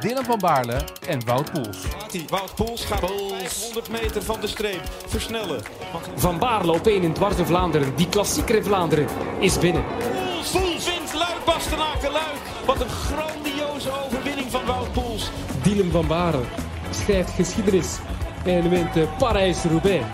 Dylan van Baarle en Wout Poels. Wout Poels gaat 500 meter van de streep versnellen. Van Baarle op 1 in Dwars Vlaanderen. Die klassieker in Vlaanderen is binnen. Poels, Poels wint Luik, Bastenaken, Luik. Wat een grandioze overwinning van Wout Poels. Dylan van Baarle schrijft geschiedenis en wint Parijs-Roubaix.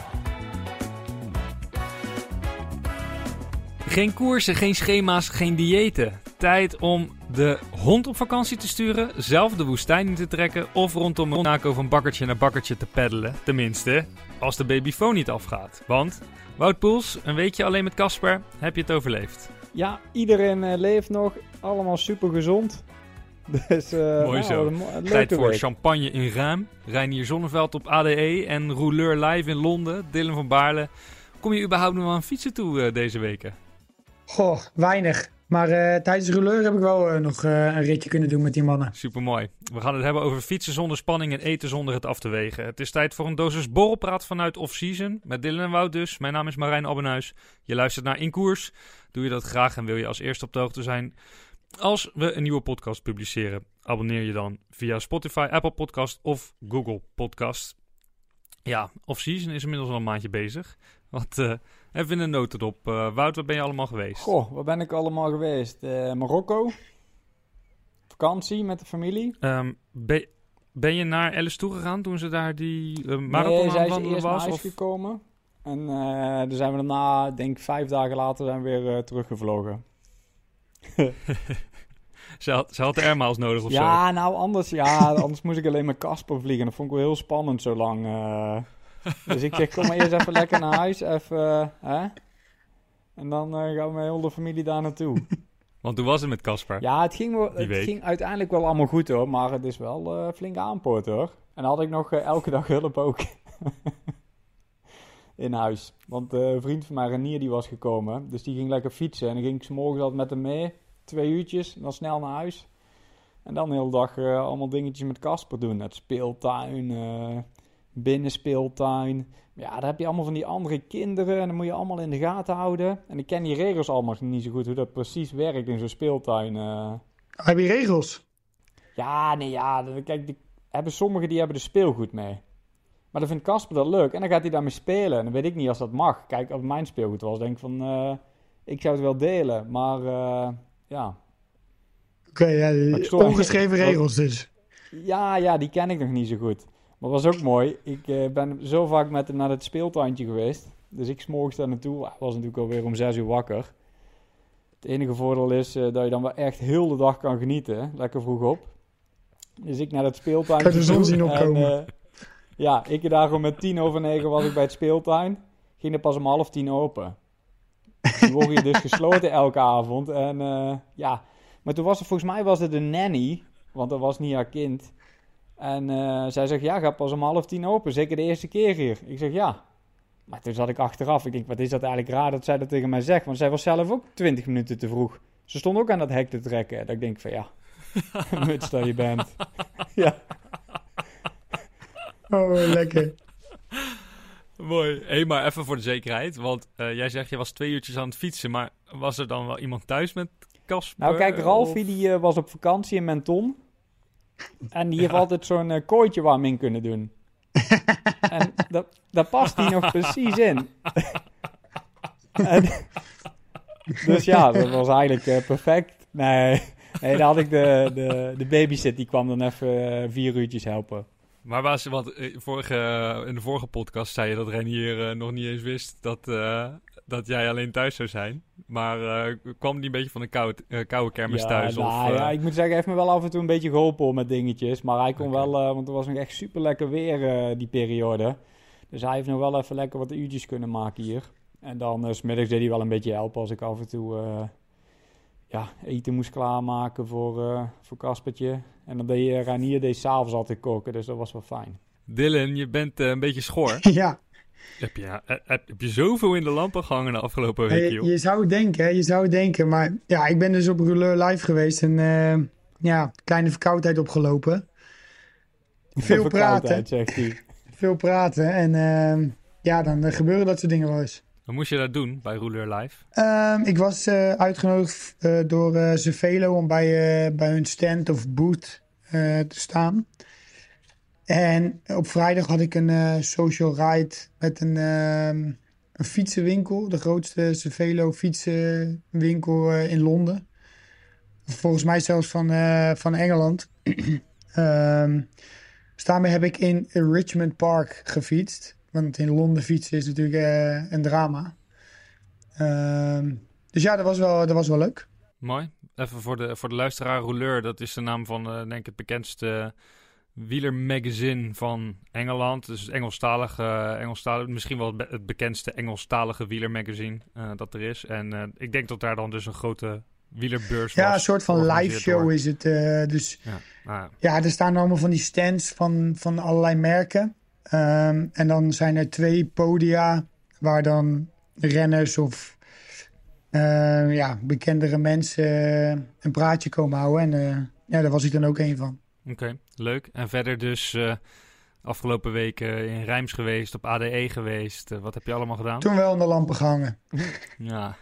Geen koersen, geen schema's, geen diëten. Tijd om de hond op vakantie te sturen, zelf de woestijn in te trekken of rondom Monaco van bakkertje naar bakkertje te peddelen. Tenminste, als de babyfoon niet afgaat. Want, Wout Poels, een weekje alleen met Casper, heb je het overleefd. Ja, iedereen uh, leeft nog, allemaal super gezond. Dus, uh, Mooi nou, zo. Tijd voor week. champagne in Ruim. Reinier Zonneveld op ADE en Rouleur Live in Londen. Dylan van Baarle. Kom je überhaupt nog aan fietsen toe uh, deze weken? Goh, weinig. Maar uh, tijdens de rouleur heb ik wel uh, nog uh, een ritje kunnen doen met die mannen. Supermooi. We gaan het hebben over fietsen zonder spanning en eten zonder het af te wegen. Het is tijd voor een dosis borrelpraat vanuit off-season. Met Dylan en Wout dus. Mijn naam is Marijn Abbenhuis. Je luistert naar In Koers. Doe je dat graag en wil je als eerste op de hoogte zijn als we een nieuwe podcast publiceren. Abonneer je dan via Spotify, Apple Podcast of Google Podcast. Ja, off-season is inmiddels al een maandje bezig. Wat Even een notendop. Uh, Wout, waar ben je allemaal geweest? Goh, waar ben ik allemaal geweest? Uh, Marokko. Vakantie met de familie. Um, ben, ben, je naar Alice toe gegaan toen ze daar die uh, marathon nee, aan wandelen was? Nee, is gekomen. En uh, dan zijn we daarna, denk ik vijf dagen later, zijn we weer teruggevlogen. ze, had, ze had airmiles nodig of ja, zo? Ja, nou anders, ja, anders moest ik alleen met Casper vliegen. Dat vond ik wel heel spannend zo lang dus ik zeg, kom maar eerst even lekker naar huis. Even, uh, hè? En dan uh, gaan we met heel de familie daar naartoe. Want hoe was het met Casper? Ja, het, ging, wel, het ging uiteindelijk wel allemaal goed hoor. Maar het is wel uh, flink aanpoort hoor. En dan had ik nog elke dag hulp ook. in huis. Want een vriend van mij, Renier, die was gekomen. Dus die ging lekker fietsen. En dan ging ik s morgens altijd met hem mee. Twee uurtjes. Dan snel naar huis. En dan de hele dag allemaal dingetjes met Casper doen. Het speeltuin, binnenspeeltuin. Ja, daar heb je allemaal van die andere kinderen en dan moet je allemaal in de gaten houden. En ik ken die regels allemaal niet zo goed, hoe dat precies werkt in zo'n speeltuin. Uh. Heb je regels? Ja, nee, ja. Kijk, die, hebben sommigen die hebben er speelgoed mee. Maar dan vindt Casper dat leuk en dan gaat hij daarmee spelen. En dan weet ik niet als dat mag. Kijk, als het mijn speelgoed was, denk ik van... Uh, ik zou het wel delen, maar uh, ja... Oké, okay, ja, ongeschreven regels dus. Ja, ja, die ken ik nog niet zo goed. Maar was ook mooi. Ik uh, ben zo vaak met hem naar het speeltuintje geweest. Dus ik smorgens daar naartoe. Hij was natuurlijk alweer om zes uur wakker. Het enige voordeel is uh, dat je dan wel echt heel de dag kan genieten. Lekker vroeg op. Dus ik naar het speeltuintje. Kan de zon zien opkomen. En, uh, ja, ik daar gewoon met tien over negen was ik bij het speeltuin. Ging er pas om half tien open. Die worden je dus gesloten elke avond. En ja, maar toen was er volgens mij was het een nanny. Want dat was niet haar kind. En uh, zij zegt, ja, gaat pas om half tien open. Zeker de eerste keer hier. Ik zeg, ja. Maar toen zat ik achteraf. Ik denk, wat is dat eigenlijk raar dat zij dat tegen mij zegt. Want zij was zelf ook twintig minuten te vroeg. Ze stond ook aan dat hek te trekken. Dat ik denk van, ja, muts dat je bent. ja. Oh, lekker. Mooi. Hé, hey, maar even voor de zekerheid. Want uh, jij zegt, je was twee uurtjes aan het fietsen. Maar was er dan wel iemand thuis met Casper? Nou, kijk, Ralfie of... die uh, was op vakantie in Menton. En die heeft altijd zo'n uh, kooitje waar we in kunnen doen. en dat, daar past hij nog precies in. en, dus ja, dat was eigenlijk uh, perfect. Nee, nee, dan had ik de, de, de babysit, die kwam dan even uh, vier uurtjes helpen. Maar was, want vorige, in de vorige podcast zei je dat Renier nog niet eens wist dat, dat jij alleen thuis zou zijn. Maar uh, kwam die een beetje van een koude, uh, koude kermis ja, thuis? Nou, of, uh... ja, ik moet zeggen, hij heeft me wel af en toe een beetje geholpen met dingetjes. Maar hij kon okay. wel, want het was nog echt super lekker weer die periode. Dus hij heeft nog wel even lekker wat uurtjes kunnen maken hier. En dan s smiddags deed hij wel een beetje helpen als ik af en toe ja, eten moest klaarmaken voor, voor Kaspertje. En dan deed je Ranier deed s'avonds altijd koken, dus dat was wel fijn. Dylan, je bent eh, een beetje schor. ja, heb, je, eh, heb, heb je zoveel in de lampen gehangen de afgelopen week, je, joh? je zou het denken, je zou denken. Maar ja, ik ben dus op Rouleur live geweest en eh, ja, kleine verkoudheid opgelopen. Veel praten, zegt hij. veel praten en eh, ja, dan eh, gebeuren dat soort dingen wel eens. Wat moest je daar doen bij Rouleur Live? Ehm, ik was eh, uitgenodigd eh, door eh Cervelo om bij, eh, bij hun stand of booth eh, te staan. En op vrijdag had ik een eh, social ride met een, ehm, een fietsenwinkel. De grootste Cervelo fietsenwinkel eh, in Londen. Volgens mij zelfs van, eh, van Engeland. Dus daarmee heb ik in Richmond Park gefietst. Want in Londen fietsen is natuurlijk een drama. Ehm, dus ja, dat was wel, dat was wel leuk. Mooi. Even voor de, voor de luisteraar, Rouleur, dat is de naam van, denk ik, het bekendste wielermagazine van Engeland. Dus het Engelstalige, eh, Engelstalige misschien wel het, be- het bekendste Engelstalige wielermagazine eh, dat er is. En eh, ik denk dat daar dan dus een grote wielerbeurs was. Ja, een soort van live show door- is het. dus Ja, nou ja. ja, er staan allemaal van die stands van, van allerlei merken. Ehm, en dan zijn er twee podia waar dan renners of ja, bekendere mensen een praatje komen houden. En ja, daar was ik dan ook een van. Oké, leuk. En verder dus eh, afgelopen weken in Rijms geweest, op ADE geweest. Eh, wat heb je allemaal gedaan? Toen wel in de lampen gehangen. Ja,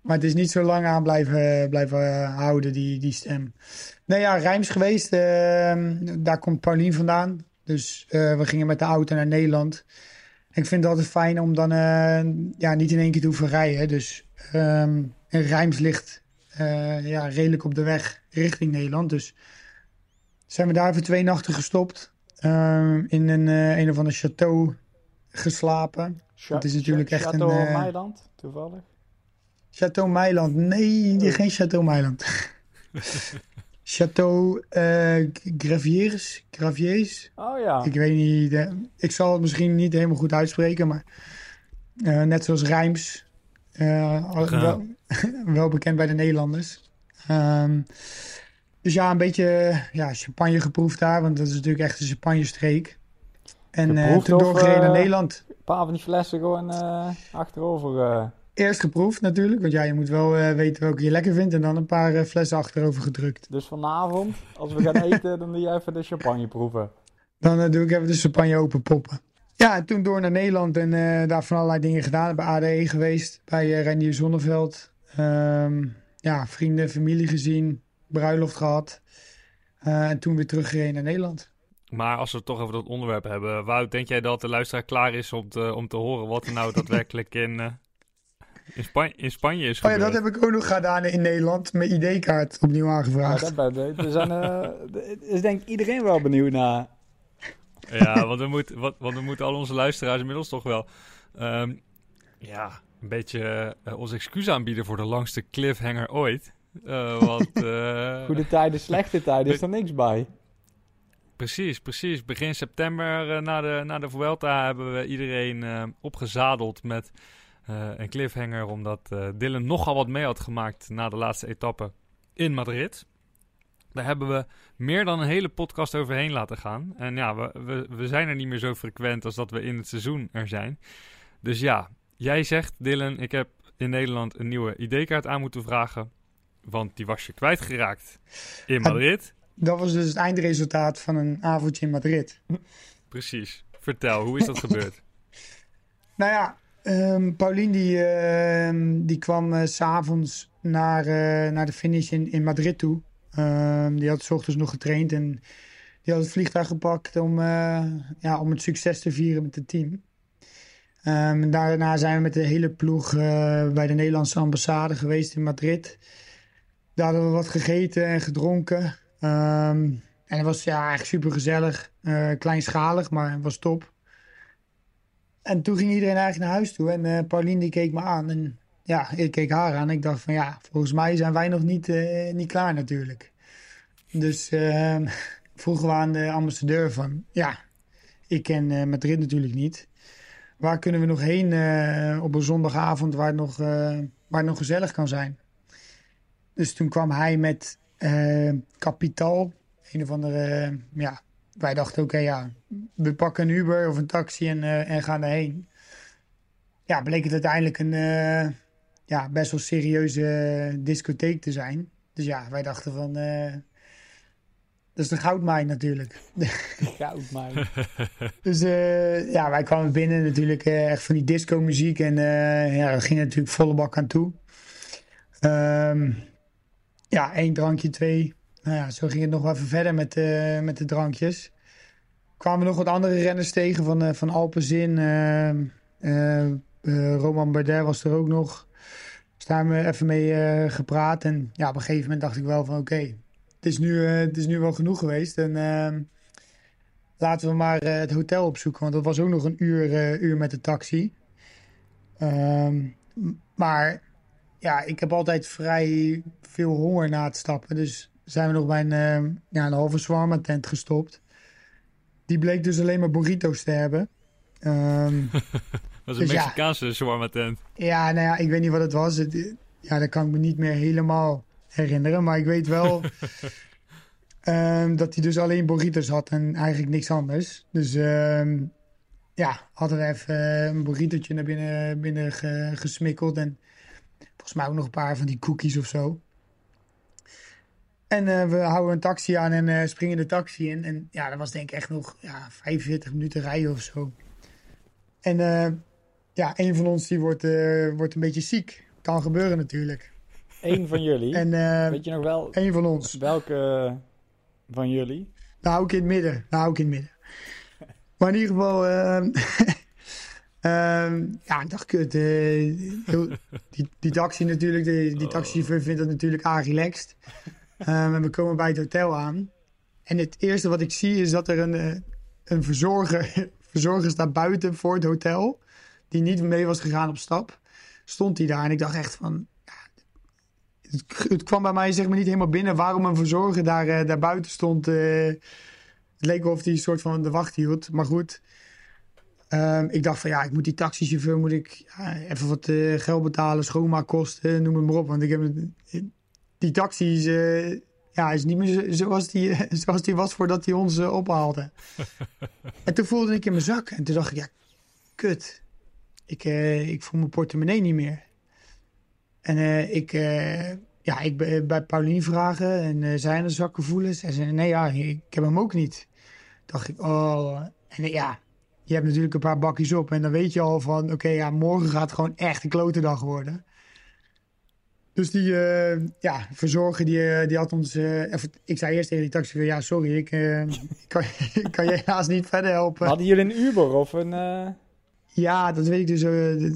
Maar het is niet zo lang aan blijven, blijven houden, die, die stem. Nee, ja, Rijms geweest. ehm, daar komt Paulien vandaan. Dus eh, we gingen met de auto naar Nederland. Ik vind het altijd fijn om dan ja, niet in één keer te hoeven rijden. Dus ehm en Rijms ligt ja, redelijk op de weg richting Nederland. Dus zijn we daar voor twee nachten gestopt. ehm, in een, eh, een of ander château geslapen. Het is natuurlijk echt een, Chateau eh, Meiland, toevallig. Château Meiland. Nee, geen Château Meiland. Château eh Graviers. Graviers. Oh ja. Ik weet niet. ik zal het misschien niet helemaal goed uitspreken, maar eh, net zoals Rijms. eh, wel, wel bekend bij de Nederlanders. Ehm, dus ja, een beetje ja, champagne geproefd daar, want dat is natuurlijk echt een champagne-streek. En Geproefd toen doorgereden naar eh, Nederland. Een paar van die flessen gewoon eh, achterover. Eerst geproefd natuurlijk, want ja, je moet wel weten welke je lekker vindt. En dan een paar flessen achterover gedrukt. Dus vanavond, als we gaan eten, dan doe je even de champagne proeven. Dan doe ik even de champagne open poppen. Ja, en toen door naar Nederland en daar van allerlei dingen gedaan. Bij ADE geweest, bij uh, Reinier Zonneveld. Ehm, ja, vrienden, familie gezien, bruiloft gehad. Eh, en toen weer teruggereden naar Nederland. maar als we het toch over dat onderwerp hebben. Wout, denk jij dat de luisteraar klaar is om te, om te horen wat er nou daadwerkelijk in, eh, in, Span- in Spanje is Oh ja, gebeurd? dat heb ik ook nog gedaan in Nederland. Mijn ID-kaart opnieuw Ja, aangevraagd. dat ben ik. Er zijn, eh, is denk ik iedereen wel benieuwd naar. Ja, want we, moeten, wat, want we moeten al onze luisteraars inmiddels toch wel... ehm, ja, een beetje ons excuus aanbieden voor de langste cliffhanger ooit. Eh, want... eh, Goede tijden, slechte tijden, is er niks bij. Precies, precies. Begin september eh, na, de, na de Vuelta hebben we iedereen opgezadeld met een cliffhanger. Omdat Dylan nogal wat mee had gemaakt na de laatste etappe in Madrid. Daar hebben we meer dan een hele podcast overheen laten gaan. En ja, we, we, we zijn er niet meer zo frequent als dat we in het seizoen er zijn. Dus ja, jij zegt Dylan, ik heb in Nederland een nieuwe ID-kaart aan moeten vragen. Want die was je kwijtgeraakt in Madrid. Dat was dus het eindresultaat van een avondje in Madrid. Precies. Vertel, hoe is dat gebeurd? Nou ja, ehm Paulien die, ehm, die kwam eh, s s'avonds naar, eh, naar de finish in, in Madrid toe. Ehm, die had s ochtends nog getraind en die had het vliegtuig gepakt om, eh, ja, om het succes te vieren met het team. Daarna zijn we met de hele ploeg eh, bij de Nederlandse ambassade geweest in Madrid. Daar hadden we wat gegeten en gedronken. Ehm, en het was ja, eigenlijk super gezellig. kleinschalig, maar het was top. En toen ging iedereen eigenlijk naar huis toe. En eh Pauline die keek me aan. En ja, ik keek haar aan. Ik dacht van ja, volgens mij zijn wij nog niet, eh, niet klaar natuurlijk. Dus eh, vroegen we aan de ambassadeur van ja, ik ken eh, Madrid natuurlijk niet. Waar kunnen we nog heen eh, op een zondagavond waar het, nog, eh, waar het nog gezellig kan zijn? Dus toen kwam hij met eh Capital, een of andere, eh, ja, wij dachten, oké, ja, we pakken een Uber of een taxi en, eh, en gaan erheen. Ja, bleek het uiteindelijk een eh, ja, best wel serieuze discotheek te zijn. Dus ja, wij dachten van, eh, dat is de goudmijn natuurlijk. Goudmijn. Dus eh, ja, wij kwamen binnen natuurlijk eh, echt van die disco muziek en eh ja, we gingen natuurlijk volle bak aan toe. Ehm, ja, één drankje, twee. Nou ja, zo ging het nog even verder met, eh, met de drankjes. Kwamen nog wat andere renners tegen van, eh van Alpenzin. eh, Roman Bardet was er ook nog. Dus daar hebben we even mee gepraat. En ja, op een gegeven moment dacht ik wel van oké, het, is nu, het is nu wel genoeg geweest. En ehm, laten we maar het hotel opzoeken. Want dat was ook nog een uur, uur met de taxi. Ehm, maar ja, ik heb altijd vrij veel honger na het stappen. Dus zijn we nog bij een, ehm, ja, een halve shawarma tent gestopt. Die bleek dus alleen maar burrito's te hebben. Ehm, Dat is een Dus ja. Mexicaanse shawarma tent. ja, nou ja, ik weet niet wat het was. Het, ja, dat kan ik me niet meer helemaal herinneren. Maar ik weet wel ehm, dat hij dus alleen burritos had en eigenlijk niks anders. Dus ehm, ja, hadden we even een burritootje naar binnen, binnen ge- gesmikkeld. En volgens mij ook nog een paar van die cookies of zo. En eh, we houden een taxi aan en eh, springen de taxi in. En ja, dat was denk ik echt nog ja, 45 minuten rijden of zo. En eh, ja, een van ons die wordt, wordt een beetje ziek. Kan gebeuren natuurlijk. Eén van jullie. En Weet je nog wel een van ons. welke van jullie? Nou, ik in het midden. Nou, ik in het midden. Maar in ieder geval... ehm, ehm, ja, ik dacht, kut. eh, die, taxi natuurlijk, die, die taxichauffeur vindt dat natuurlijk relaxed. Ehm en we komen bij het hotel aan. En het eerste wat ik zie is dat er een, eh, een verzorger, verzorger staat buiten voor het hotel. Die niet mee was gegaan op stap. Stond hij daar en ik dacht echt van... het, kwam bij mij zeg maar niet helemaal binnen waarom een verzorger daar, eh, daar buiten stond. het leek of hij een soort van de wacht hield. Maar goed, Ehm, ik dacht van ja, ik moet die taxichauffeur moet ik ja, even wat eh, geld betalen, schoonmaakkosten, noem het maar op. Want ik heb die taxi is, eh, ja, is niet meer zo- zoals die, zoals die was voordat hij ons eh, ophaalde. en toen voelde ik in mijn zak en toen dacht ik ja, kut. Ik, ik voel mijn portemonnee niet meer. En ik, ja, ik bij Paulien vragen en zij aan de zakken voelen. Zij zei nee ja, ik heb hem ook niet. dacht ik, oh. En ja, je hebt natuurlijk een paar bakjes op. En dan weet je al van, oké, ja, morgen gaat het gewoon echt een klote dag worden. Dus die eh, ja, verzorger, die, eh, die had ons... eh, even, ik zei eerst tegen die taxichauffeur, ja, sorry, ik, eh, kan, kan je helaas niet verder helpen. Hadden jullie een Uber of een... eh, Ja, dat weet ik dus.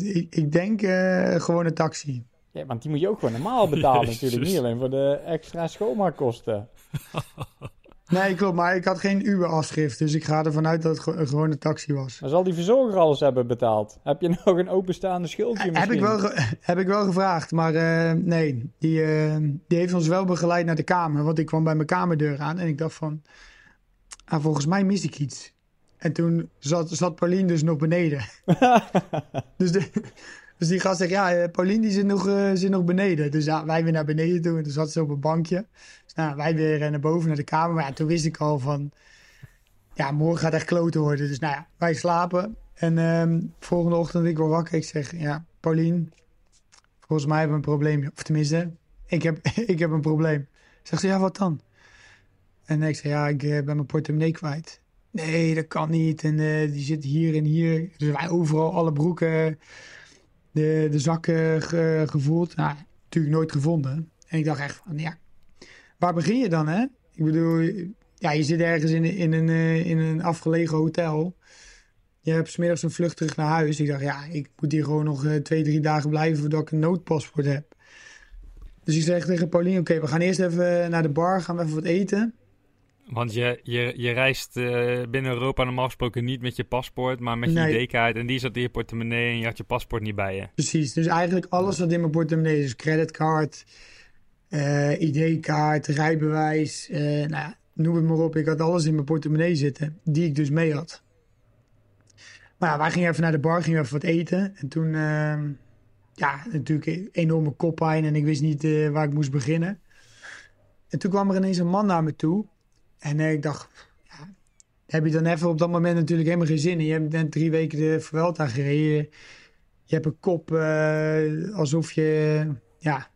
ik, ik denk eh, gewoon een taxi. Ja, want die moet je ook gewoon normaal betalen Jezus. natuurlijk. Niet alleen voor de extra schoonmaakkosten. Nee, klopt, maar ik had geen Uber-afschrift. Dus ik ga ervan uit dat het ge- gewoon een taxi was. Maar zal die verzorger alles hebben betaald? Heb je nog een openstaande schuldje misschien? Heb ik, wel heb ik wel gevraagd, maar eh, nee. Die, eh, die heeft ons wel begeleid naar de kamer. Want ik kwam bij mijn kamerdeur aan en ik dacht van... Ah, volgens mij mis ik iets. En toen zat, zat Paulien dus nog beneden. dus, de, dus die gast zegt, ja, eh, Paulien die zit nog, zit nog beneden. Dus ja, wij weer naar beneden toe en toen zat ze op een bankje. Nou, wij weer eh, naar boven naar de kamer. Maar ja, toen wist ik al van... Ja, morgen gaat echt kloten worden. Dus nou ja, wij slapen. En ehm, volgende ochtend ik word wakker. Ik zeg, ja, Paulien, volgens mij hebben we een probleem. Of tenminste, ik heb, ik heb een probleem. Zegt ze, ja, wat dan? En ik zeg, ja, ik eh, ben mijn portemonnee kwijt. Nee, dat kan niet. En eh, die zit hier en hier. Dus wij overal alle broeken, de, de zakken ge- gevoeld. Nou, natuurlijk nooit gevonden. En ik dacht echt van, ja, waar begin je dan, hè? Ik bedoel, ja, je zit ergens in, in, een, eh, in een afgelegen hotel. Je hebt smiddags een vlucht terug naar huis. Ik dacht, ja, ik moet hier gewoon nog eh, twee, drie dagen blijven voordat ik een noodpaspoort heb. Dus ik zeg tegen Pauline, oké, we gaan eerst even naar de bar, gaan we even wat eten. Want je, je, je reist eh, binnen Europa normaal gesproken niet met je paspoort, maar met je Nee. ID-kaart. En die zat in je portemonnee en je had je paspoort niet bij je. Precies, dus eigenlijk alles wat in mijn portemonnee is. Creditcard, eh, ID-kaart, rijbewijs, eh, nou ja, noem het maar op. Ik had alles in mijn portemonnee zitten, die ik dus mee had. Maar ja, wij gingen even naar de bar, gingen even wat eten. En toen, ehm, ja, natuurlijk enorme koppijn en ik wist niet eh, waar ik moest beginnen. En toen kwam er ineens een man naar me toe. En ik dacht, ja, heb je dan even op dat moment natuurlijk helemaal geen zin in. Je hebt net drie weken de Vuelta gereden. Je hebt een kop alsof je ja,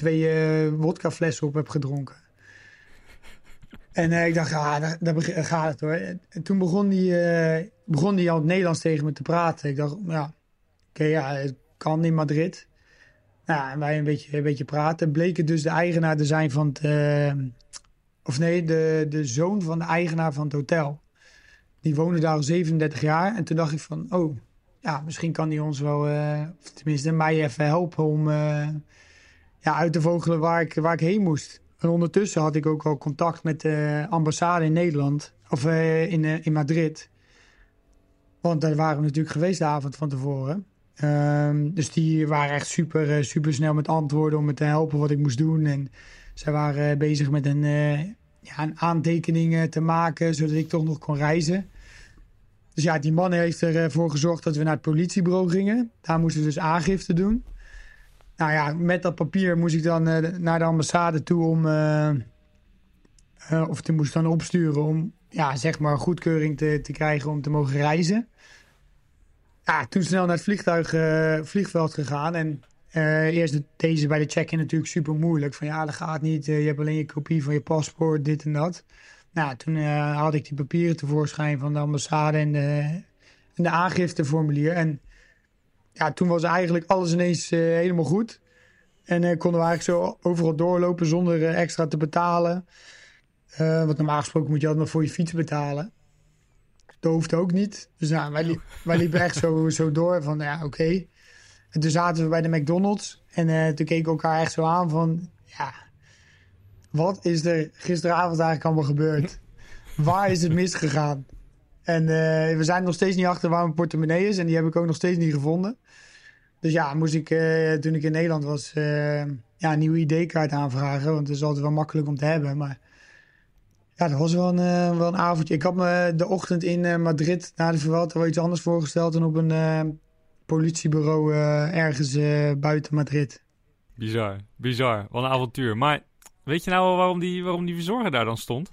twee eh wodkaflessen op hebt gedronken. En eh, ik dacht, ah, daar, gaat het hoor. En toen begon hij eh, begon die al het Nederlands tegen me te praten. Ik dacht, ja, oké, ja, het kan in Madrid. Nou, en wij een beetje, een beetje praten. Bleek het dus de eigenaar te zijn van het... of nee, de, de zoon van de eigenaar van het hotel. Die woonde daar al 37 jaar. En toen dacht ik van, oh, ja, misschien kan hij ons wel... of tenminste, mij even helpen om ja, uit te vogelen waar ik, waar ik heen moest. En ondertussen had ik ook al contact met de ambassade in Nederland. Of eh, in, eh, in Madrid. Want daar waren we natuurlijk geweest de avond van tevoren. Ehm, dus die waren echt super, eh, super snel met antwoorden om me te helpen wat ik moest doen. En zij waren bezig met een, ja, een aantekening te maken, zodat ik toch nog kon reizen. Dus ja, die man heeft ervoor gezorgd dat we naar het politiebureau gingen. Daar moesten we dus aangifte doen. Nou ja, met dat papier moest ik dan eh, naar de ambassade toe om... eh, eh, of die moest ik dan opsturen om, ja, zeg maar, goedkeuring te, te krijgen om te mogen reizen. Ja, toen snel naar het vliegtuig, vliegveld gegaan. En eerst de- deze bij de check-in natuurlijk super moeilijk. Van ja, dat gaat niet. je hebt alleen je kopie van je paspoort, dit en dat. Nou, toen had ik die papieren tevoorschijn van de ambassade en de, en de aangifteformulier. En ja, toen was eigenlijk alles ineens eh, helemaal goed. En eh, konden we eigenlijk zo overal doorlopen zonder eh, extra te betalen. Want normaal gesproken moet je altijd maar voor je fiets betalen. Dat hoeft ook niet. Dus nou, wij, wij liepen echt zo, zo door van, ja, oké. En toen zaten we bij de McDonald's. En toen keken we elkaar echt zo aan van, ja... Wat is er gisteravond eigenlijk allemaal gebeurd? Waar is het misgegaan? En we zijn nog steeds niet achter waar mijn portemonnee is. En die heb ik ook nog steeds niet gevonden. Dus ja, moest ik eh, toen ik in Nederland was... eh, ja, een nieuwe ID-kaart aanvragen. Want dat is altijd wel makkelijk om te hebben. Maar ja, dat was wel een, eh, wel een avondje. Ik had me de ochtend in Madrid na de Vuelta wel iets anders voorgesteld dan op een politiebureau ergens buiten Madrid. Bizar, bizar. Wat een avontuur. Maar weet je nou wel waarom die, waarom die verzorger daar dan stond?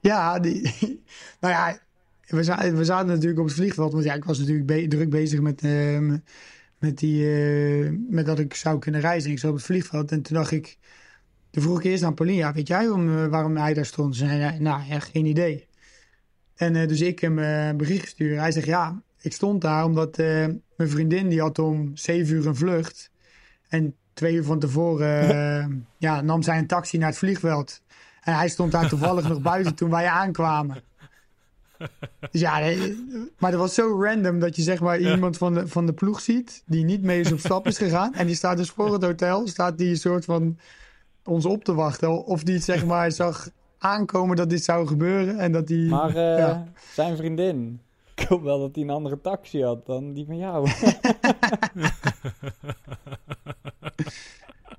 Ja, die, nou ja, we, za- we zaten natuurlijk op het vliegveld. Want ja, ik was natuurlijk be- druk bezig met, die, eh, met dat ik zou kunnen reizen. Ik zat op het vliegveld en toen dacht ik... Toen vroeg ik eerst aan Pauline, ja, weet jij waarom, eh, waarom hij daar stond? Ze zei, ja, nou, ja, geen idee. En eh, dus ik hem een bericht gestuurd. Hij zegt, ja, ik stond daar omdat mijn vriendin die had om zeven uur een vlucht. En twee uur van tevoren eh, ja, nam zij een taxi naar het vliegveld. En hij stond daar toevallig nog buiten toen wij aankwamen. Dus ja, nee, maar dat was zo random dat je zeg maar iemand van de, van de ploeg ziet die niet mee is op stap is gegaan. En die staat dus voor het hotel, staat die een soort van ons op te wachten. Of die zeg maar zag aankomen dat dit zou gebeuren en dat die... Maar eh, Ja. zijn vriendin, ik hoop wel dat hij een andere taxi had dan die van jou.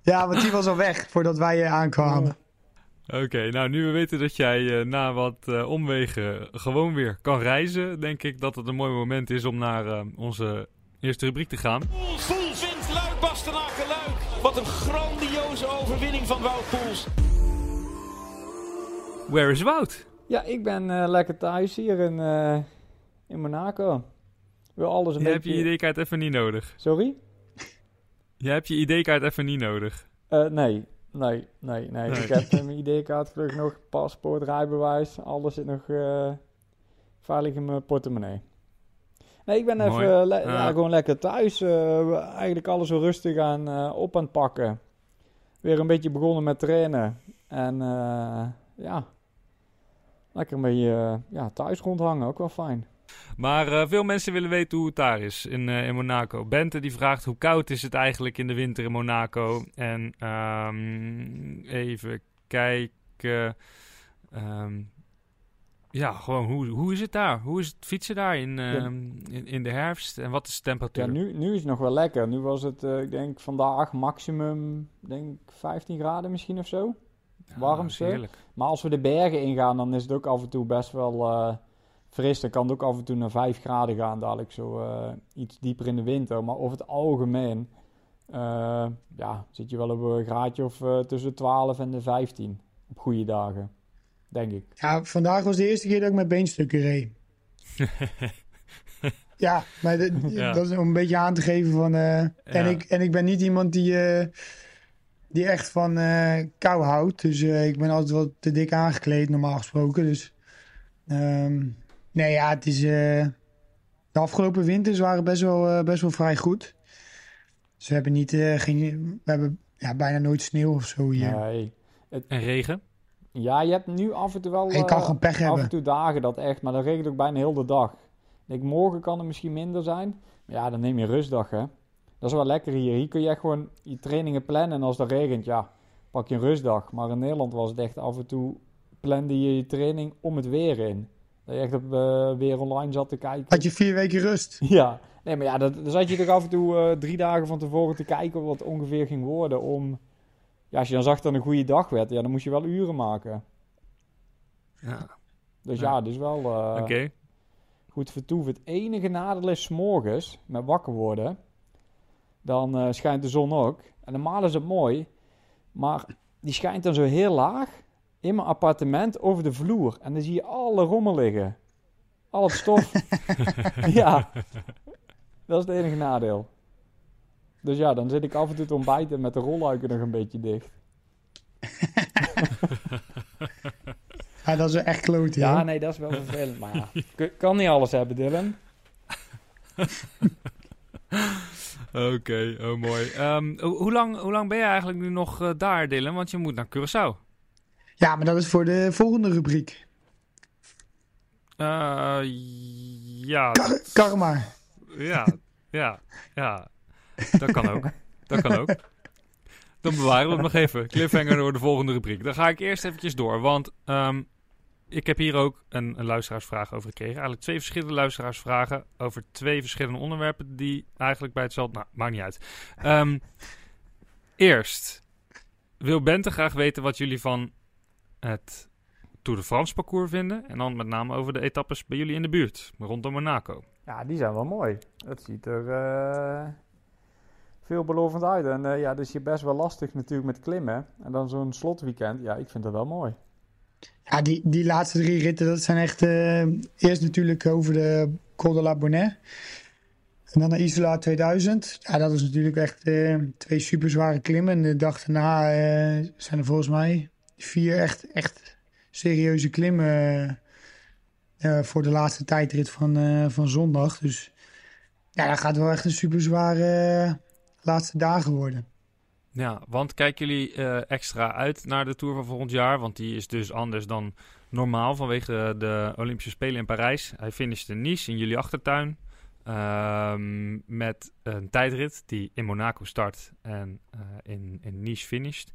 Ja, want die was al weg voordat wij aankwamen. Oké, nou nu we weten dat jij eh, na wat eh, omwegen gewoon weer kan reizen, denk ik dat het een mooi moment is om naar eh, onze eerste rubriek te gaan. Poels vindt Luik Bastenaken Luik. Wat een grandioze overwinning van Wout Poels. Where is Wout? ja, ik ben lekker thuis hier in, eh, in Monaco. Wil alles een Je hebt beetje... je ID-kaart even niet nodig. Sorry? Je hebt je ID-kaart even niet nodig. Eh, nee, nee, nee, nee. Nee. Ik heb mijn ID-kaart terug nog, paspoort, rijbewijs. Alles zit nog eh, veilig in mijn portemonnee. Nee, ik ben Mooi. even eh, le- Ja. ja, gewoon lekker thuis. eh, eigenlijk alles zo rustig aan op aan het pakken. Weer een beetje begonnen met trainen. En ja, lekker een beetje ja, thuis rondhangen. Ook wel fijn. Maar eh, veel mensen willen weten hoe het daar is in, eh, in Monaco. Bente die vraagt hoe koud is het eigenlijk in de winter in Monaco. En ehm, even kijken. Ehm, ja, gewoon hoe, hoe is het daar? Hoe is het fietsen daar in, ehm, in, in de herfst? En wat is de temperatuur? Ja, nu, nu is het nog wel lekker. Nu was het, eh, ik denk vandaag maximum, denk 15 graden misschien of zo. Ja. Maar als we de bergen ingaan, dan is het ook af en toe best wel fris. Dan kan het ook af en toe naar 5 graden gaan, dadelijk zo eh, iets dieper in de winter. Maar over het algemeen eh, ja, zit je wel op een graadje of eh, tussen de 12 en de 15 op goede dagen. denk ik. Ja, vandaag was de eerste keer dat ik met beenstukken reed. ja, maar dat, Ja. dat is om een beetje aan te geven van... eh, en, Ja. ik, en ik ben niet iemand die, eh, die echt van eh, kou houdt. Dus eh, ik ben altijd wat te dik aangekleed, normaal gesproken. Dus ehm, nee, ja, het is... eh, de afgelopen winters waren best wel, eh, best wel vrij goed. Dus we hebben niet... eh, geen, we hebben ja, bijna nooit sneeuw of zo hier. Nee. En regen? Ja, je hebt nu af en toe wel... je kan gewoon pech af hebben. en toe dagen dat echt, maar dat regent ook bijna heel de dag. Ik denk, morgen kan het misschien minder zijn. Maar ja, dan neem je rustdag, hè. Dat is wel lekker hier. Hier kun je echt gewoon je trainingen plannen. En als het regent, ja, pak je een rustdag. Maar in Nederland was het echt af en toe... plande je je training om het weer in. Dat je echt op eh, weer online zat te kijken. Had je vier weken rust. Ja, nee, maar ja, dat, dan zat je toch af en toe eh, drie dagen van tevoren te kijken wat het ongeveer ging worden. Om, ja, als je dan zag dat het een goede dag werd, ja, dan moest je wel uren maken. Ja. Dus Ja. ja, dus wel eh, Oké. goed vertoef. Het enige nadeel is 's morgens met wakker worden. Dan eh, schijnt de zon ook. En normaal is het mooi, maar die schijnt dan zo heel laag in mijn appartement over de vloer. En dan zie je alle rommel liggen. Al het stof. ja, dat is het enige nadeel. Dus ja, dan zit ik af en toe te ontbijten met de rolluiken nog een beetje dicht. Ja, dat is wel echt kloten. Ja, Ja, nee, dat is wel vervelend. Maar ja, kan niet alles hebben, Dylan. Oké, oh mooi. Ehm, ho- hoe, lang, hoe lang ben je eigenlijk nu nog eh, daar, Dylan? Want je moet naar Curaçao. Ja, maar dat is voor de volgende rubriek. Eh, ja, Kar karma. ja, ja, ja. Dat kan ook. Dat kan ook. Dan bewaren we het nog even. Cliffhanger door de volgende rubriek. Dan ga ik eerst eventjes door, want ehm, ik heb hier ook een, een luisteraarsvraag over gekregen. Eigenlijk twee verschillende luisteraarsvragen over twee verschillende onderwerpen die eigenlijk bij hetzelfde... Nou, maakt niet uit. Ehm, eerst wil Bente graag weten wat jullie van het Tour de France parcours vinden. En dan met name over de etappes bij jullie in de buurt, rondom Monaco. Ja, die zijn wel mooi. Dat ziet er eh, veelbelovend uit. En eh, ja, dus je best wel lastig natuurlijk met klimmen. En dan zo'n slotweekend. Ja, ik vind dat wel mooi. Ja, die, die laatste drie ritten, dat zijn echt... eh, eerst natuurlijk over de Col de la Bonnet. En dan naar Isola 2000. Ja, dat is natuurlijk echt eh, twee super zware klimmen. En de dag daarna eh, zijn er volgens mij vier echt, echt serieuze klimmen... eh, voor de laatste tijdrit van, eh, van zondag. Dus ja, dat gaat wel echt een super zware eh, laatste dagen worden. Ja, want kijken jullie eh, extra uit naar de Tour van volgend jaar? Want die is dus anders dan normaal vanwege de Olympische Spelen in Parijs. Hij finisht in Nice in jullie achtertuin. ehm, met een tijdrit die in Monaco start en eh, in, in Nice finisht.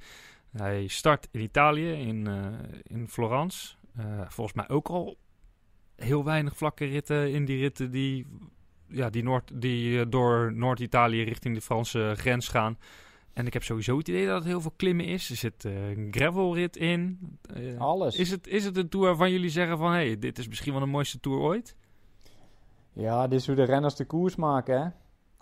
Hij start in Italië, in, eh, in Florence. Eh, volgens mij ook al heel weinig vlakke ritten in die ritten die, ja, die, Noord, die eh, door Noord-Italië richting de Franse grens gaan. En ik heb sowieso het idee dat het heel veel klimmen is. Er zit een gravelrit in. Alles. is, het, is het een tour waarvan jullie zeggen van... hé, hey, dit is misschien wel de mooiste tour ooit? Ja, dit is hoe de renners de koers maken, hè.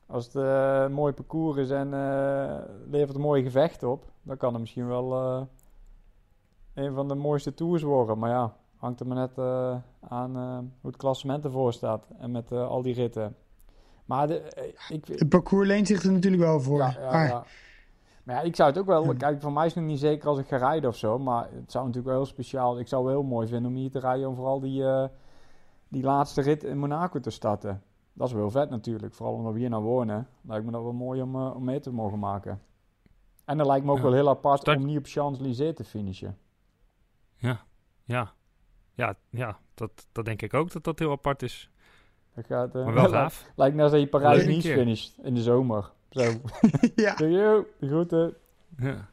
Als het eh, een mooi parcours is en eh, levert een mooi gevecht op, dan kan het misschien wel eh, een van de mooiste tours worden. Maar ja, hangt er maar net eh, aan eh, hoe het klassement ervoor staat en met eh, al die ritten. Maar de, eh, ik, Het parcours leent zich er natuurlijk wel voor. ja, ja, maar ja. Maar ja, ik zou het ook wel... Kijk, voor mij is het nog niet zeker als ik ga rijden of zo. Maar het zou natuurlijk wel heel speciaal... Ik zou het wel heel mooi vinden om hier te rijden... om vooral die, eh, die laatste rit in Monaco te starten. Dat is wel vet natuurlijk. Vooral omdat we hier nou wonen. Lijkt me dat wel mooi om, eh, om mee te mogen maken. En dat lijkt me ook Ja. Wel heel apart Start- om niet op Champs-Élysées te finishen. Ja, ja. Ja, ja dat, dat denk ik ook dat dat heel apart is. Dat gaat, eh, Maar wel lijkt- gaaf. Lijkt net als dat je Parijs-Nice keer. finisht in de zomer. Zo. ja. Doei, groeten. Ja.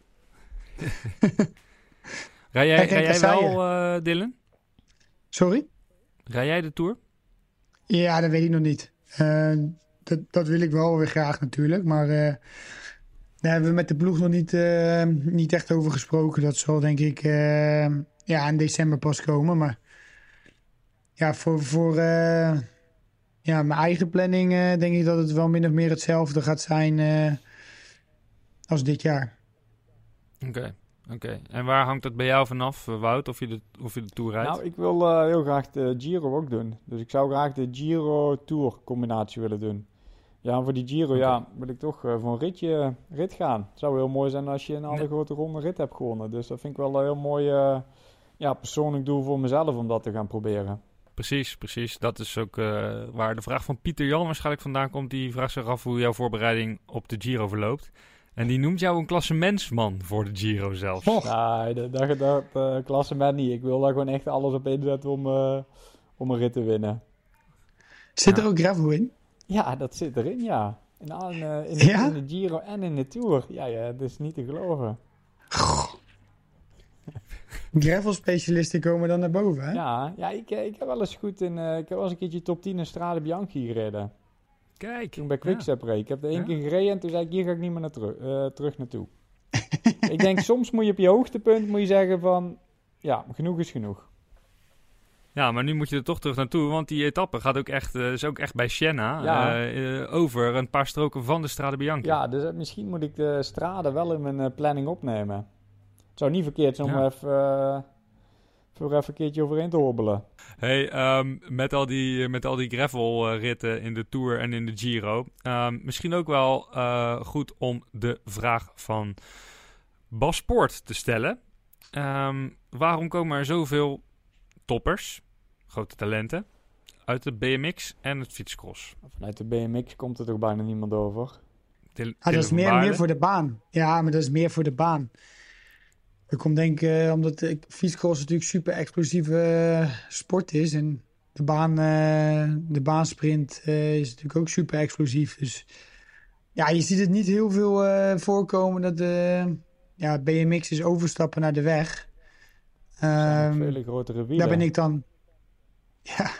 rij jij, rij jij wel, eh, Dylan? Sorry? Rij jij de Tour? Ja, dat weet ik nog niet. Eh, dat, dat wil ik wel weer graag natuurlijk. Maar eh, daar hebben we met de ploeg nog niet, eh, niet echt over gesproken. Dat zal denk ik ja, in december pas komen. Maar ja, voor, voor ja, mijn eigen planning denk ik dat het wel min of meer hetzelfde gaat zijn als dit jaar. Oké, Oké, en waar hangt het bij jou vanaf, eh, Wout, of je de, of je de Tour rijdt? Nou, ik wil eh, heel graag de Giro ook doen. Dus ik zou graag de Giro-Tour combinatie willen doen. Ja, en voor die Giro, ja, wil ik toch eh, voor een ritje, rit gaan. Het zou heel mooi zijn als je een alle Nee. grote ronde rit hebt gewonnen. Dus dat vind ik wel een heel mooi ja, persoonlijk doel voor mezelf om dat te gaan proberen. Precies, precies. Dat is ook waar de vraag van Pieter Jan waarschijnlijk vandaan komt. Die vraagt zich af hoe jouw voorbereiding op de Giro verloopt. En die noemt jou een klassementsman voor de Giro zelfs. Oh. Nee, dat, dat, dat eh, klassement niet. Ik wil daar gewoon echt alles op inzetten om, eh, om een rit te winnen. Zit Ja. er ook gravel in? Ja, dat zit erin, ja. In, eh, in, de, Ja? in de Giro en in de Tour. Ja, ja, dat is niet te geloven. Gravel specialisten komen dan naar boven, hè? Ja, ja ik, ik heb wel eens goed in... ik heb wel eens een keertje top 10 in Strade Bianchi gereden. Kijk. Toen bij Quickstep reed. Ik heb er één Ja. keer gereden en toen zei ik, hier ga ik niet meer naar teru- eh, terug naartoe. ik denk, soms moet je op je hoogtepunt moet je zeggen van... Ja, genoeg is genoeg. Ja, maar nu moet je er toch terug naartoe, want die etappe gaat ook echt, eh, is ook echt bij Siena Ja. eh, over een paar stroken van de Strade Bianchi. Ja, dus misschien moet ik de Strade wel in mijn planning opnemen. Het zou niet verkeerd zijn om Ja. even, voor even een keertje overheen te hobbelen. Hey, ehm, met al die, met al die gravel-ritten in de Tour en in de Giro. ehm, misschien ook wel eh, goed om de vraag van Bas Poort te stellen. Ehm, waarom komen er zoveel toppers, grote talenten, uit de BMX en het fietscross? Vanuit de BMX komt er toch bijna niemand over. Til- Ah, dat is meer, meer voor de baan. Ja, maar dat is meer voor de baan. Dat komt denk ik eh, omdat uh, fietscross natuurlijk super explosieve eh, sport is. En de, baan, eh, de baansprint is natuurlijk ook super explosief. Dus ja, je ziet het niet heel veel voorkomen dat de ja, BMX is overstappen naar de weg. Ehm, vele grotere wielen. daar ben ik dan... Ja.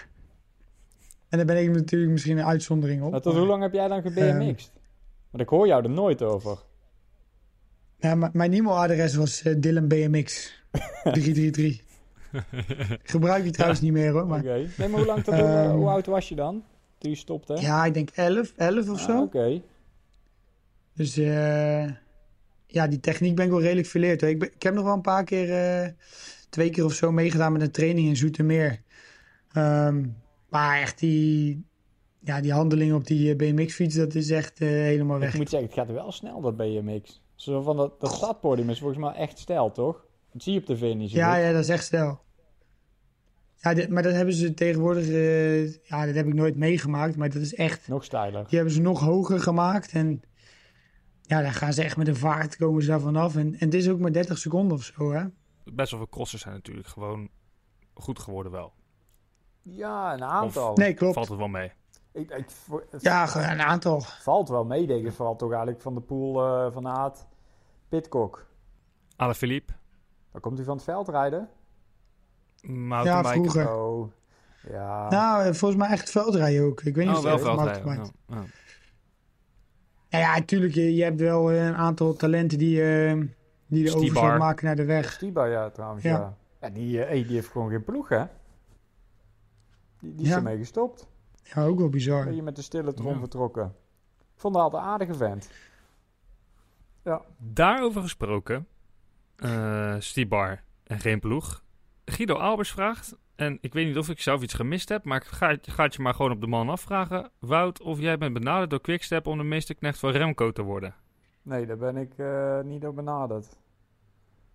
En daar ben ik natuurlijk misschien een uitzondering op. Maar tot hoe lang heb jij dan ge-BMX'd? Want ik hoor jou er nooit over. Mijn e-mailadres was eh, Dylan BMX 333. Gebruik die trouwens niet meer hoor. Maar... Oké. Nee, maar hoe, lang dat, hoe, Ehm. hoe oud was je dan? Toen je stopte? Ja, ik denk 11, 11 of Ah, zo. Oké. Dus eh, ja, die techniek ben ik wel redelijk verleerd. Ik, ben- ik heb nog wel een paar keer, eh, twee keer of zo meegedaan met een training in Zoetermeer. Ehm, maar echt die, ja, die handeling op die eh, BMX-fiets, dat is echt eh, helemaal Ik weg. moet zeggen, het gaat wel snel, dat BMX. Zo van dat, dat startpodium is volgens mij echt stijl, toch? Dat zie je op tv niet zo Ja, goed. ja, dat is echt snel. Ja, dit- maar dat hebben ze tegenwoordig, eh, ja, dat heb ik nooit meegemaakt, maar dat is echt, Nog steiler. die hebben ze nog hoger gemaakt. En ja, dan gaan ze echt met een vaart, komen ze daar vanaf. En, en het is ook maar 30 seconden of zo, hè. Best wel veel crossers zijn natuurlijk gewoon goed geworden wel. Ja, een aantal. Nee, klopt. Valt het wel mee. Ik, ik, Ja, een aantal. valt wel mee, denk ik. Vooral toch eigenlijk van de pool eh, van Aad. Pitcock. Alaphilippe, Waar komt hij van het veld rijden? Ja, vroeger. Oh, ja. Nou, eh, volgens mij echt veldrijden ook. Ik weet niet Oh, of wel veldrijden. Ja, ja. Nou ja, natuurlijk, je, je hebt wel eh, een aantal talenten die, eh, die de Stibar. overslag maken naar de weg. Stiba, ja, trouwens, ja. Ja. ja. die, eh, hey, die heeft gewoon geen ploeg, hè? Die, die is ermee gestopt. Ja, ook wel bizar. Ben je met de stille trom Ja. vertrokken. Ik vond dat altijd een aardige vent. Ja. Daarover gesproken, eh Stibar en geen ploeg. Guido Albers vraagt, en ik weet niet of ik zelf iets gemist heb, maar ik ga, het- ga het je maar gewoon op de man afvragen. Wout, of jij bent benaderd door Quickstep om de meesterknecht van Remco te worden? Nee, daar ben ik eh, niet op benaderd.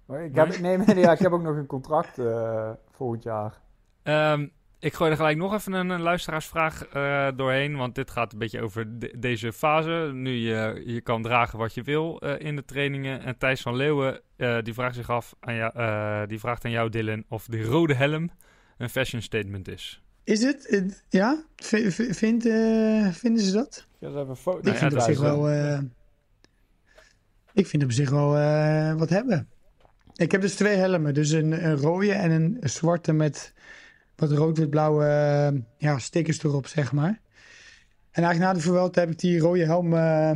Maar ik, Nee? heb, nee, nee, ja, ik heb ook nog een contract eh, volgend jaar. Ehm, ik gooi er gelijk nog even een, een luisteraarsvraag eh, doorheen, want dit gaat een beetje over de- deze fase. Nu je, je kan dragen wat je wil eh, in de trainingen. En Thijs van Leeuwen, eh, die vraagt zich af, aan jou, eh, die vraagt aan jou Dylan, of de rode helm een fashion statement is. Is het? ja? V- eh, vinden ze dat? Ik ga eens even een foto Ik Nou ja, vind op zich wel... eh, ik vind op zich wel eh, wat hebben. Ik heb dus twee helmen. Dus een, een rode en een zwarte met wat rood-wit-blauwe eh, ja, stickers erop, zeg maar. En eigenlijk na de Vuelta heb ik die rode helm eh,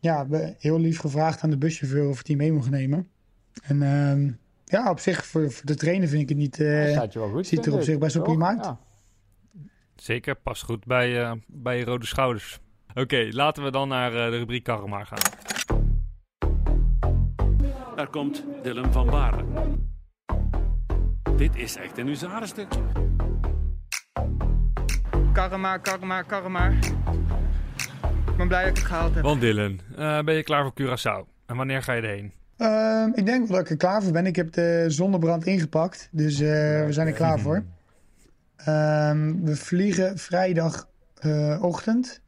ja, heel lief gevraagd aan de buschauffeur of ik die mee mocht nemen. En ehm, ja, op zich voor, voor de trainer vind ik het niet... eh, je wel goed. ziet er op zich best wel prima uit. Ja. Zeker, past goed bij, eh, bij je rode schouders. Oké, laten we dan naar de rubriek Karremaar gaan. Daar komt Dylan van Baarle. Dit is echt een huzarenstukje. Karma, karma, karma. Ik ben blij dat ik het gehaald heb. Want Dylan, eh, ben je klaar voor Curaçao? En wanneer ga je erheen? Ehm, ik denk wel dat ik er klaar voor ben. Ik heb de zonnebrand ingepakt, dus eh, we zijn er klaar voor. Ehm, we vliegen vrijdagochtend.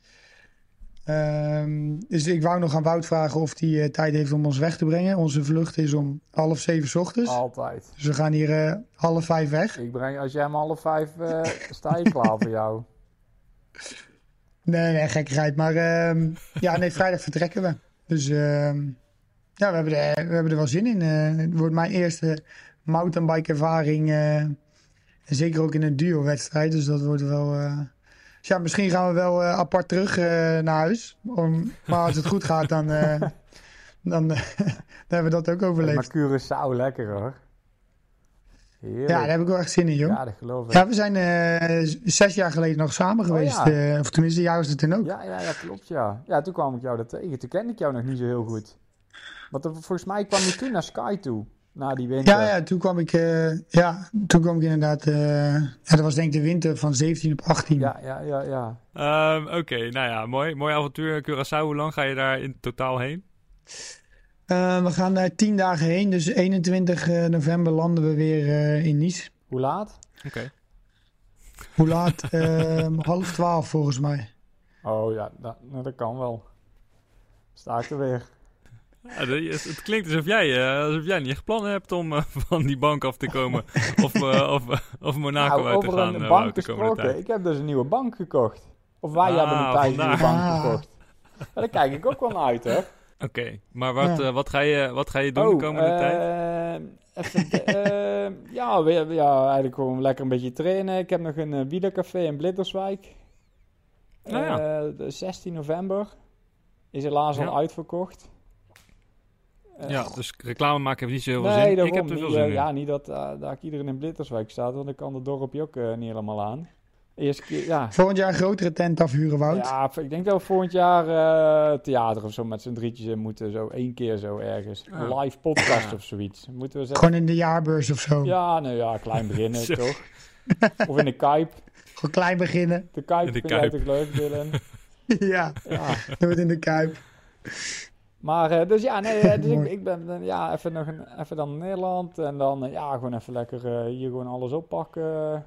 Ehm, dus ik wou nog aan Wout vragen of hij eh, tijd heeft om ons weg te brengen. Onze vlucht is om half zeven ochtends. Altijd. Dus we gaan hier eh, half vijf weg. Ik breng, als jij om half vijf uh, sta je klaar voor jou. Nee, nee, gekkigheid. Maar ehm, ja, nee, vrijdag vertrekken we. Dus ehm, ja, we hebben, er, we hebben er wel zin in. Het wordt mijn eerste mountainbike ervaring. En zeker ook in een duo-wedstrijd. Dus dat wordt wel... Dus ja, misschien gaan we wel apart terug naar huis. Om, maar als het goed gaat, dan, dan, dan hebben we dat ook overleefd. Maar Curaçao, lekker hoor. Heerlijk. Ja, daar heb ik wel echt zin in, joh. Ja, dat geloof ik. Ja, we zijn uh, zes jaar geleden nog samen geweest. Oh, ja. uh, of tenminste, jaar was het toen ook. Ja, ja, ja, klopt, ja. Ja, toen kwam ik jou daar tegen. Toen kende ik jou nog niet zo heel goed. Want er, volgens mij kwam je toen naar Sky toe, na die winter. Ja, ja, toen kwam ik, uh, ja, toen kwam ik inderdaad... ja, dat was denk ik de winter van 17 op 18. Ja, ja, ja, ja. Um, Oké, okay, nou ja, mooi, mooi avontuur Curaçao. Hoe lang ga je daar in totaal heen? Uh, we gaan daar tien dagen heen, dus 21 uh, november landen we weer uh, in Nice. Hoe laat? Oké. Okay. Hoe laat? half twaalf volgens mij. Oh ja, dat, nou, dat kan wel. Sta ik er weer. Ja, het, klinkt alsof jij, alsof jij niet echt plannen hebt om van die bank af te komen. of, of, of Monaco nou, uit te gaan. Over een bank gesproken, ik heb dus een nieuwe bank gekocht. Of wij ah, hebben een tijd een nieuwe bank Ah. gekocht. Ja, daar kijk ik ook wel naar uit, hè. Oké, okay, maar wat, ja. wat, ga je, wat ga je doen oh, de komende uh, tijd? Even, ja, we, ja, eigenlijk gewoon lekker een beetje trainen. Ik heb nog een wielercafé in Blitterswijk. Oh, ja. de 16 november. Is helaas al uitverkocht. Ja, dus reclame maken heeft niet zo heel veel nee, zin. Ik heb er veel niet, zin in. Ja, niet dat, dat ik iedereen in Blitterswijk staat, want dan kan het dorpje ook niet helemaal aan. Eerste keer, ja. Volgend jaar een grotere tent afhuren, Wout. Ja, ik denk dat we volgend jaar uh, theater of zo met z'n drietjes in moeten. Zo één keer zo ergens. Ja. live podcast of zoiets. Moeten we zeggen. Gewoon in de jaarbeurs of zo. Ja, nou ja, klein beginnen toch? Of in de Kuip. Gewoon klein beginnen. De Kuip de vind jij Kuip. toch leuk, Dylan? ja, Ja. doe het in de Kuip. Maar, eh, dus ja, nee, eh, dus ik, ik ben eh, ja, even, nog een, even dan naar Nederland. En dan, ja, gewoon even lekker eh, hier gewoon alles oppakken.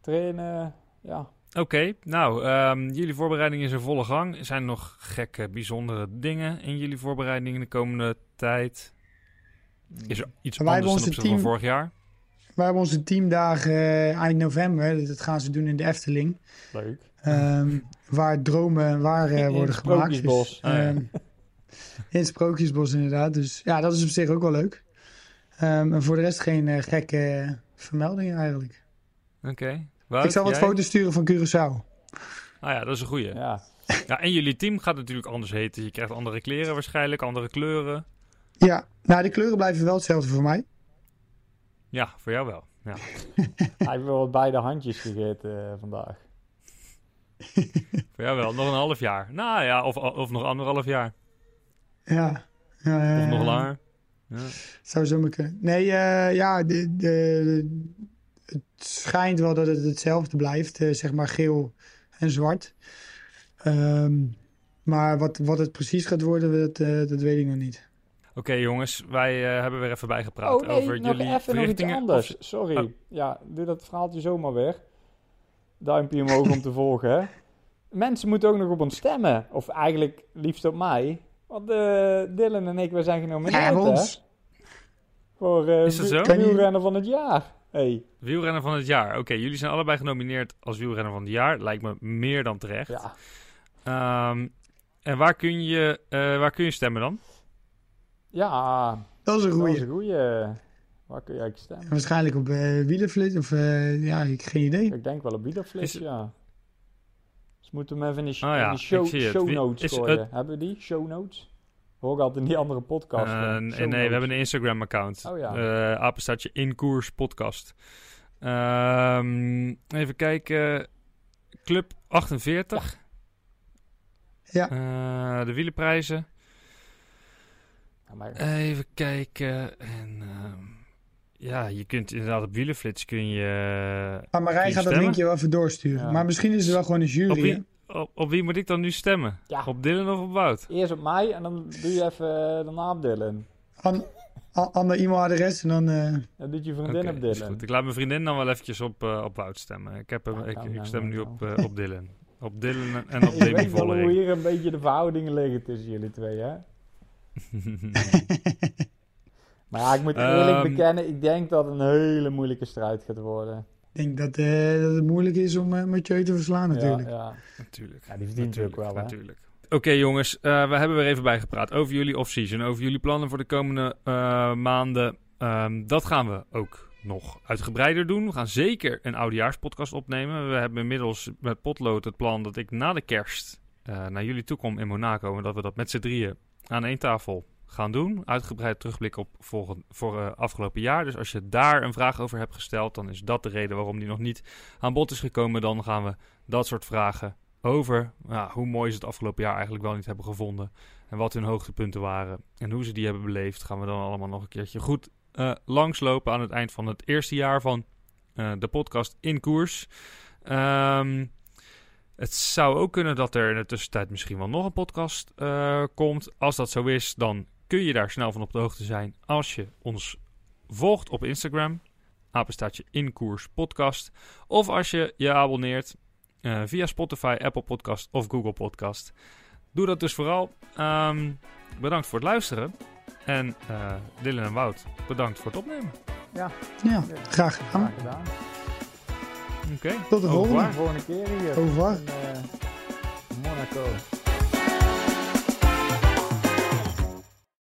trainen, ja. Oké, nou, ehm, jullie voorbereiding is in volle gang. Zijn er nog gekke, bijzondere dingen in jullie voorbereiding in de komende tijd? Is er iets Wij anders opzichte team- van vorig jaar? We hebben onze teamdagen eh, eind november. Dat gaan ze doen in de Efteling. Leuk. Ehm, waar dromen en waar eh, In het worden gemaakt. Dus, Sprookjesbos. In het Sprookjesbos inderdaad. Dus ja, dat is op zich ook wel leuk. Ehm, en voor de rest geen eh, gekke vermeldingen eigenlijk. Oké. Ik zal wat jij? foto's sturen van Curaçao. Ah ja, dat is een goeie. Ja. Ja. en jullie team gaat natuurlijk anders heten. Je krijgt andere kleren waarschijnlijk, andere kleuren. Ja, nou de kleuren blijven wel hetzelfde voor mij. Ja, voor jou wel. Ja. Hij heeft wel wat beide handjes gegeten eh, vandaag. voor jou wel. Nog een half jaar. Nou ja, of, of nog anderhalf jaar. Ja. ja, ja, Of nog langer. Ja. Zou zo maar kunnen. Nee, eh, ja, de, de, het schijnt wel dat het hetzelfde blijft. eh, zeg maar geel en zwart. Ehm, maar wat, wat het precies gaat worden, dat, eh, dat weet ik nog niet. Oké jongens, wij eh, hebben weer even bijgepraat Oh nee, over nog jullie even nog iets anders. Of- Sorry. Oh. Ja, doe dat verhaaltje zomaar weer. Duimpje omhoog om te volgen, hè. Mensen moeten ook nog op ons stemmen. Of eigenlijk liefst op mij. Want eh, Dylan en ik, we zijn Ja, genomineerd, bij hè. Voor eh Is dat zo? Wielrenner van het jaar. Hey. Wielrenner van het jaar. Oké, jullie zijn allebei genomineerd als wielrenner van het jaar. Lijkt me meer dan terecht. Ja. Ehm, en waar kun, je, eh, waar kun je stemmen dan? Ja, Dat is een dat is goeie. een goeie. Waar kun je eigenlijk stemmen? Waarschijnlijk op eh wielerflits of eh, ja, ik geen idee. Ik denk wel op Wielerflits, Is- ja. Moeten we hem even in de, sh- Oh ja, in de show, show Wie- notes is gooien. het- Hebben we die? Show notes? Hoor ik altijd in die andere podcast. Eh, eh, nee, we hebben een Instagram-account. Oh ja. Eh, apenstaartje in koers podcast. Ehm, even kijken. Club 48. Ja. Eh, de wielenprijzen. maar Even kijken. En, ehm, ja, je kunt inderdaad op Wielenflits kun je... Maar kun Marijn je gaat dat linkje wel even doorsturen. Ja. Maar misschien is het wel gewoon een Op jury. hè? wie, op, op wie moet ik dan nu stemmen? Ja. Op Dylan of op Wout? eerst op mij en dan doe je even eh, de naam Dylan. An, an, ander e-mailadres en dan... eh, Dan doet je vriendin op is Dylan. goed. Ik laat mijn vriendin dan wel eventjes op, eh, op Wout stemmen. Ik, heb hem, Ja, ik, ik stem nu op, eh, op Dylan. Op Dylan en op Ik Demi weet wel hoe Vollering. hier een beetje de verhoudingen liggen tussen jullie twee, hè? Maar ja, ik moet eerlijk Ehm. bekennen, ik denk dat het een hele moeilijke strijd gaat worden. Ik denk dat, eh, dat het moeilijk is om eh Mathieu te verslaan natuurlijk. Ja, ja. Natuurlijk. ja die verdient Natuurlijk, wel, hè? natuurlijk. Oké jongens, eh, we hebben weer even bijgepraat over jullie off-season, over jullie plannen voor de komende eh, maanden. Ehm, dat gaan we ook nog uitgebreider doen. We gaan zeker een oudejaarspodcast opnemen. We hebben inmiddels met Potlood het plan dat ik na de kerst eh, naar jullie toe kom in Monaco. En dat we dat met z'n drieën aan één tafel gaan doen. Uitgebreid terugblik op volgend, voor eh, afgelopen jaar. Dus als je daar een vraag over hebt gesteld, dan is dat de reden waarom die nog niet aan bod is gekomen. Dan gaan we dat soort vragen over ja, hoe mooi ze het afgelopen jaar eigenlijk wel niet hebben gevonden. En wat hun hoogtepunten waren. En hoe ze die hebben beleefd. Gaan we dan allemaal nog een keertje goed eh, langslopen aan het eind van het eerste jaar van eh, de podcast in koers. Ehm, het zou ook kunnen dat er in de tussentijd misschien wel nog een podcast komt. Als dat zo is, dan kun je daar snel van op de hoogte zijn als je ons volgt op Instagram. Apenstaatje in koers podcast. Of als je je abonneert eh, via Spotify, Apple Podcast of Google Podcast. Doe dat dus vooral. Ehm, bedankt voor het luisteren. En eh Dylan en Wout, bedankt voor het opnemen. Ja, graag gedaan. Graag gedaan. Oké. Tot de volgende. Volgende keer hier Au revoir. in eh, Monaco.